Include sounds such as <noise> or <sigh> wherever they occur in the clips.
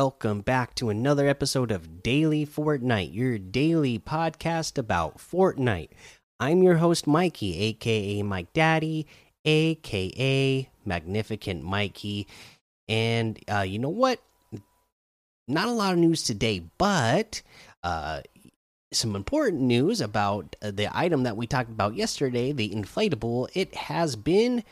Welcome back to another episode of Daily Fortnite, your daily podcast about Fortnite. I'm your host, Mikey, aka Mike Daddy, aka Magnificent Mikey. And uh, you know what? Not a lot of news today, but uh, some important news about the item that we talked about yesterday the inflatable. It has been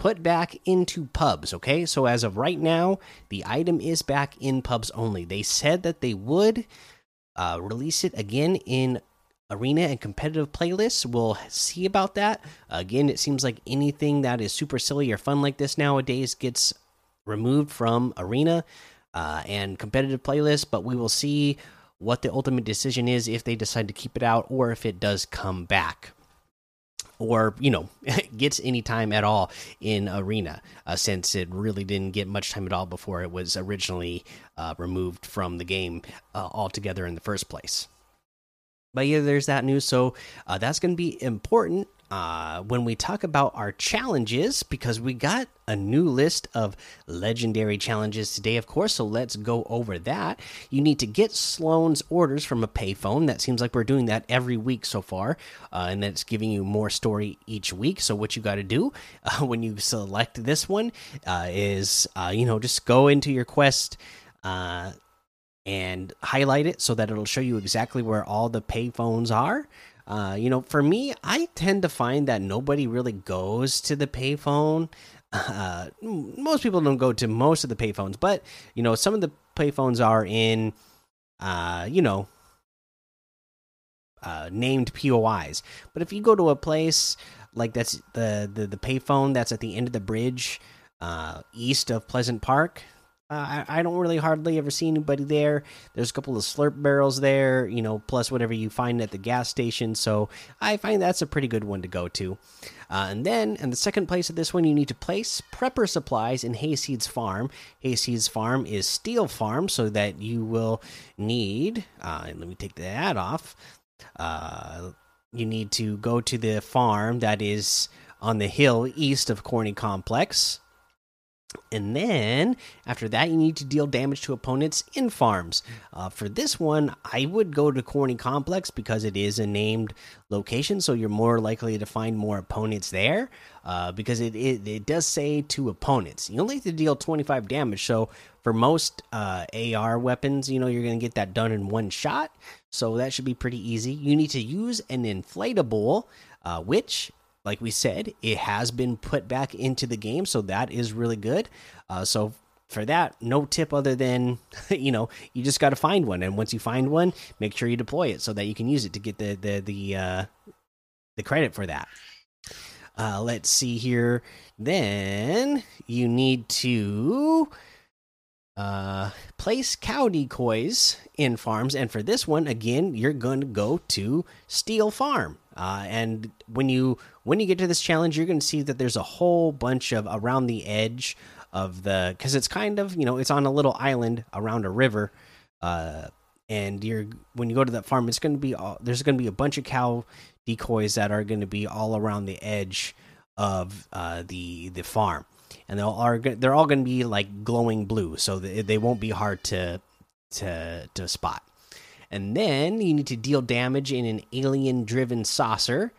put back into pubs. Okay, so as of right now, the item is back in pubs only. They said that they would uh, release it again in arena and competitive playlists. We'll see about that. Again, it seems like anything that is super silly or fun like this nowadays gets removed from arena uh, and competitive playlists, but we will see what the ultimate decision is if they decide to keep it out or if it does come back or you know <laughs> gets any time at all in arena uh, since it really didn't get much time at all before it was originally uh, removed from the game uh, altogether in the first place. But yeah there's that news. So uh, that's going to be important uh, when we talk about our challenges because we got a new list of legendary challenges today, of course. So let's go over that. You need to get Sloan's orders from a payphone. That seems like we're doing that every week so far, uh, and that's giving you more story each week. So what you got to do <laughs> uh, when you select this one uh, is, uh, you know, just go into your quest and highlight it so that it'll show you exactly where all the payphones are. Uh, you know, for me, I tend to find that nobody really goes to the payphone. <laughs> Uh, most people don't go to most of the payphones, but you know, some of the payphones are in, uh, you know, uh, named POIs. But if you go to a place like that's the the the payphone that's at the end of the bridge, uh, east of Pleasant Park, uh, I, I, don't really hardly ever see anybody there. There's a couple of slurp barrels there, you know, plus whatever you find at the gas station. So I find that's a pretty good one to go to. Uh, and then, in the second place of this one, you need to place prepper supplies in Hayseed's farm. Hayseed's farm is steel farm, so that you will need. Uh, let me take that off. Uh, you need to go to the farm that is on the hill east of Corny Complex and then after that, you need to deal damage to opponents in farms. Uh, for this one, I would go to Corny Complex because it is a named location, so you're more likely to find more opponents there. Uh, because it, it, it does say to opponents, you only have to deal 25 damage. So for most uh, AR weapons, you know you're going to get that done in one shot. So that should be pretty easy. You need to use an inflatable, uh, which like we said, it has been put back into the game, so that is really good. Uh, so for that, no tip other than <laughs> you know you just got to find one, and once you find one, make sure you deploy it so that you can use it to get the the the uh, the credit for that. Uh, let's see here. Then you need to uh, place cow decoys in farms, and for this one, again, you're going to go to Steel Farm. Uh, and when you when you get to this challenge, you're going to see that there's a whole bunch of around the edge of the because it's kind of you know it's on a little island around a river, uh, and you're when you go to that farm, it's going to be all, there's going to be a bunch of cow decoys that are going to be all around the edge of uh, the the farm, and they'll are they're all going to be like glowing blue, so they, they won't be hard to to to spot. And then you need to deal damage in an alien driven saucer.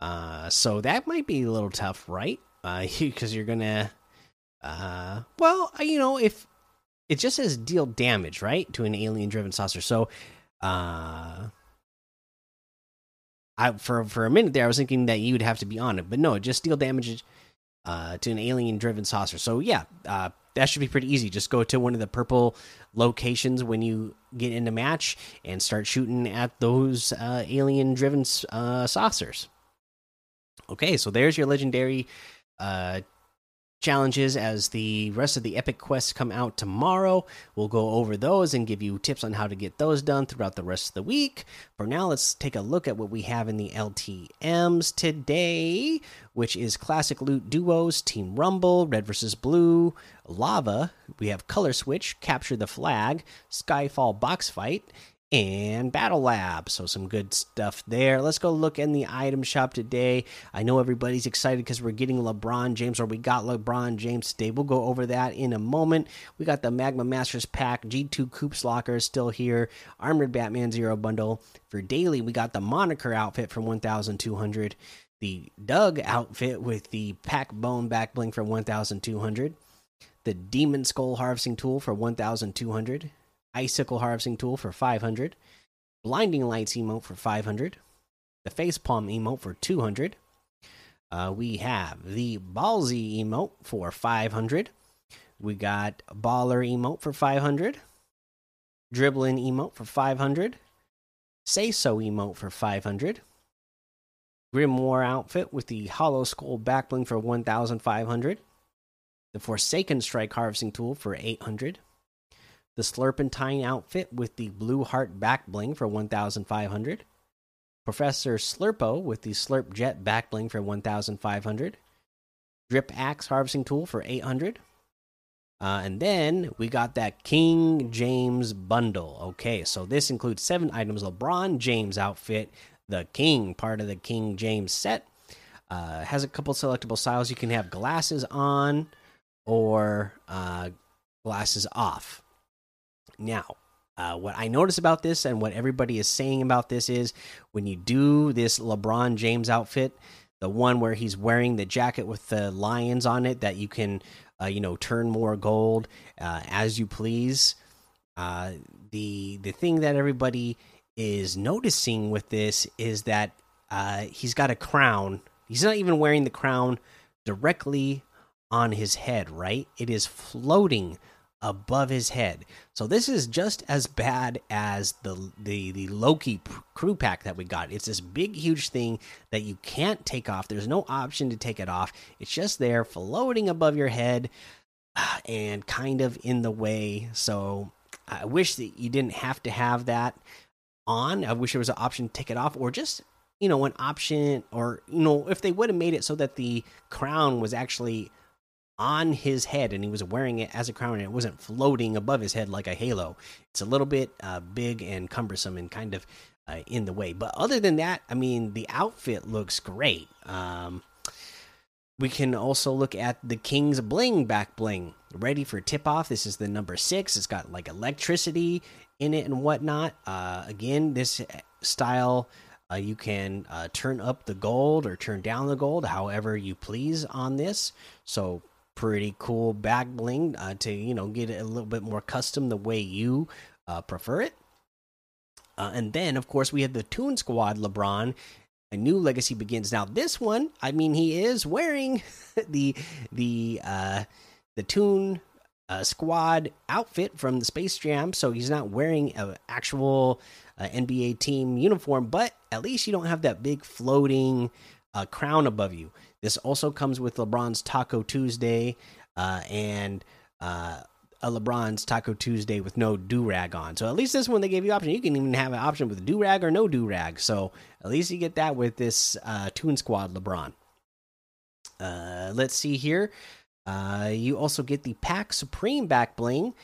Uh, so that might be a little tough, right? Because uh, <laughs> you're gonna, uh, well, uh, you know, if it just says deal damage, right, to an alien driven saucer. So, uh, I for for a minute there, I was thinking that you would have to be on it, but no, just deal damage uh, to an alien driven saucer. So yeah, uh, that should be pretty easy. Just go to one of the purple locations when you get into match and start shooting at those uh, alien driven uh, saucers. Okay, so there's your legendary uh, challenges as the rest of the epic quests come out tomorrow. We'll go over those and give you tips on how to get those done throughout the rest of the week. For now, let's take a look at what we have in the LTMs today, which is classic loot duos, Team Rumble, Red versus Blue, Lava. We have Color Switch, Capture the Flag, Skyfall Box Fight, and Battle Lab. So, some good stuff there. Let's go look in the item shop today. I know everybody's excited because we're getting LeBron James, or we got LeBron James today. We'll go over that in a moment. We got the Magma Masters pack, G2 Coops Locker still here, Armored Batman Zero Bundle. For daily, we got the Moniker outfit from 1200, the Doug outfit with the Pack Bone back bling for 1200, the Demon Skull Harvesting Tool for 1200 Icicle Harvesting Tool for 500, Blinding Lights emote for 500, the Face Palm emote for 200. Uh, we have the Ballsy emote for 500. We got Baller emote for 500, Dribbling emote for 500, Say So emote for 500, Grimoire outfit with the Hollow Skull backbling for 1,500, the Forsaken Strike Harvesting Tool for 800 the Slurpentine outfit with the Blue Heart back bling for 1,500. Professor Slurpo with the Slurp Jet back bling for 1,500. Drip Axe harvesting tool for 800. Uh, and then we got that King James bundle. Okay, so this includes seven items LeBron James outfit, the King, part of the King James set. Uh, has a couple selectable styles. You can have glasses on or uh, glasses off. Now, uh, what I notice about this and what everybody is saying about this is when you do this LeBron James outfit, the one where he's wearing the jacket with the lions on it that you can, uh, you know, turn more gold uh, as you please. Uh, the the thing that everybody is noticing with this is that uh, he's got a crown. He's not even wearing the crown directly on his head, right? It is floating above his head. So this is just as bad as the the the Loki crew pack that we got. It's this big huge thing that you can't take off. There's no option to take it off. It's just there floating above your head <sighs> and kind of in the way. So I wish that you didn't have to have that on. I wish there was an option to take it off or just you know an option or you know if they would have made it so that the crown was actually on his head and he was wearing it as a crown and it wasn't floating above his head like a halo. It's a little bit uh, big and cumbersome and kind of uh, in the way. But other than that, I mean, the outfit looks great. Um, we can also look at the King's Bling back bling. Ready for tip off. This is the number six. It's got like electricity in it and whatnot. Uh, again, this style. Uh, you can uh, turn up the gold or turn down the gold however you please on this. So pretty cool back bling uh, to you know get it a little bit more custom the way you uh, prefer it. Uh, and then of course we have the Toon Squad LeBron. A new legacy begins now. This one, I mean, he is wearing <laughs> the the uh, the Toon uh, Squad outfit from the Space Jam, so he's not wearing an actual uh, NBA team uniform. But at least you don't have that big floating uh, crown above you. This also comes with LeBron's Taco Tuesday uh, and uh, a LeBron's Taco Tuesday with no do rag on. So at least this one they gave you option. You can even have an option with do rag or no do rag. So at least you get that with this uh, Toon Squad LeBron. Uh, let's see here. Uh, you also get the Pack Supreme back bling.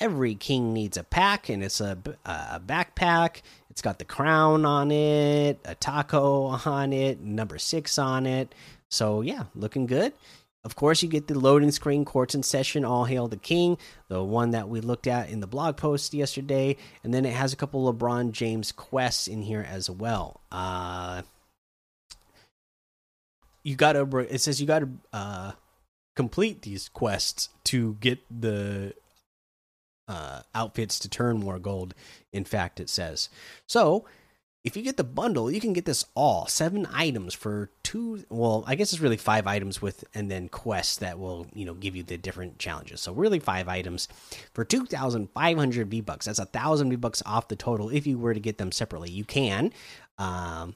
Every king needs a pack, and it's a, a backpack. It's got the crown on it, a taco on it, number six on it. So yeah, looking good. Of course, you get the loading screen Court's in session. All hail the king, the one that we looked at in the blog post yesterday, and then it has a couple LeBron James quests in here as well. Uh, you gotta. It says you gotta uh, complete these quests to get the uh, outfits to turn more gold. In fact, it says so if you get the bundle, you can get this all seven items for two. Well, I guess it's really five items with, and then quests that will, you know, give you the different challenges. So really five items for two thousand five hundred V bucks. That's a thousand V bucks off the total. If you were to get them separately, you can. Um,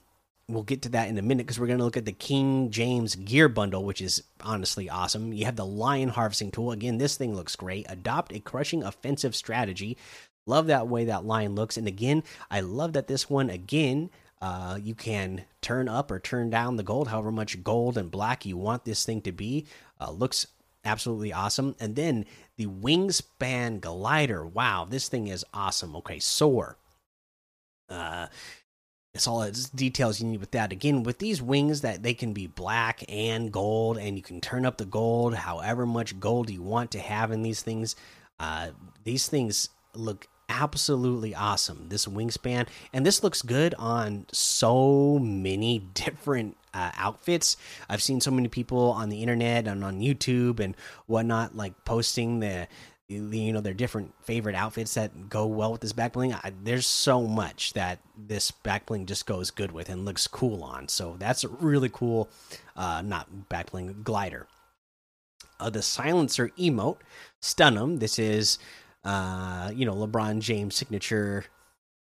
we'll get to that in a minute because we're going to look at the King James Gear Bundle, which is honestly awesome. You have the Lion Harvesting Tool. Again, this thing looks great. Adopt a crushing offensive strategy. Love that way that line looks. And again, I love that this one, again, uh, you can turn up or turn down the gold, however much gold and black you want this thing to be. Uh, looks absolutely awesome. And then the Wingspan Glider. Wow, this thing is awesome. Okay, soar. Uh, it's all the details you need with that. Again, with these wings, that they can be black and gold, and you can turn up the gold however much gold you want to have in these things. Uh, these things look absolutely awesome. This wingspan, and this looks good on so many <laughs> different uh, outfits. I've seen so many people on the internet and on YouTube and whatnot, like posting the, you know their different favorite outfits that go well with this back bling. I, there's so much that this back bling just goes good with and looks cool on. So that's a really cool, uh, not back bling glider. Uh, the silencer emote, stun them. This is uh, you know, LeBron James signature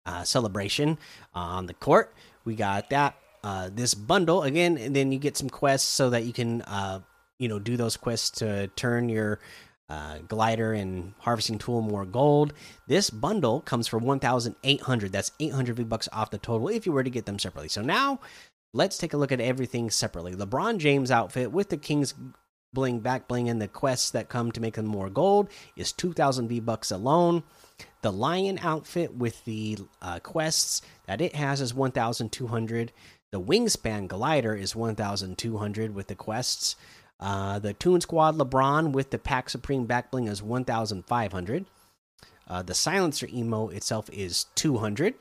uh, celebration on the court. We got that. Uh, this bundle again, and then you get some quests so that you can, uh, you know, do those quests to turn your uh, glider and harvesting tool more gold. This bundle comes for 1,800. That's 800 V bucks off the total if you were to get them separately. So now let's take a look at everything separately. LeBron James outfit with the King's bling back bling and the quests that come to make them more gold is 2000 v bucks alone. The lion outfit with the uh, quests that it has is 1200 the wingspan glider is 1200 with the quests. Uh, the toon squad lebron with the pack supreme back bling is 1500 uh, the silencer emo itself is 200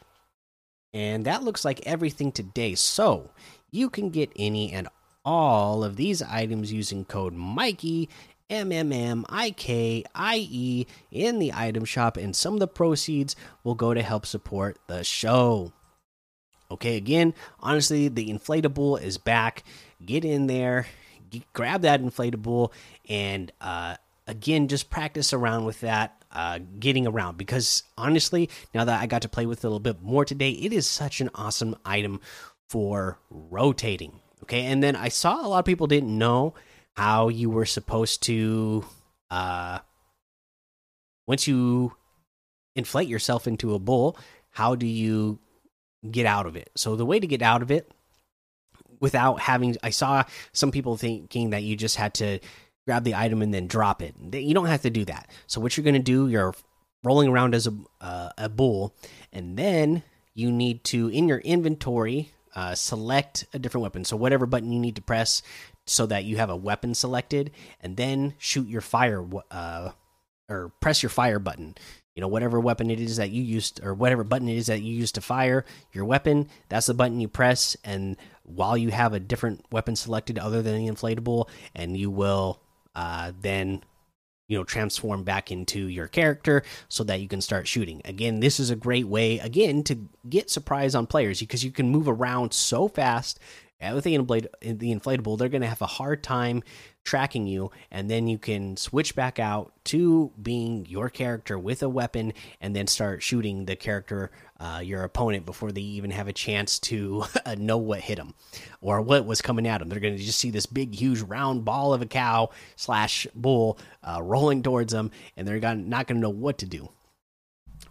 and that looks like everything today. So you can get any and all of these items using code Mikey M M M I K I E in the item shop, and some of the proceeds will go to help support the show. Okay, again, honestly, the inflatable is back. Get in there, get, grab that inflatable, and uh, again, just practice around with that. Uh, getting around because honestly, now that I got to play with it a little bit more today, it is such an awesome item for rotating. Okay, and then I saw a lot of people didn't know how you were supposed to uh once you inflate yourself into a bull, how do you get out of it? So the way to get out of it without having I saw some people thinking that you just had to grab the item and then drop it. You don't have to do that. So what you're going to do, you're rolling around as a uh, a bull and then you need to in your inventory uh, select a different weapon. So whatever button you need to press so that you have a weapon selected, and then shoot your fire uh, or press your fire button. You know whatever weapon it is that you used or whatever button it is that you use to fire your weapon. That's the button you press, and while you have a different weapon selected other than the inflatable, and you will uh, then you know transform back into your character so that you can start shooting. Again this is a great way again to get surprise on players because you can move around so fast. With the inflatable they're going to have a hard time tracking you and then you can switch back out to being your character with a weapon and then start shooting the character uh, your opponent before they even have a chance to <laughs> know what hit them or what was coming at them they're going to just see this big huge round ball of a cow slash bull uh, rolling towards them and they're not going to know what to do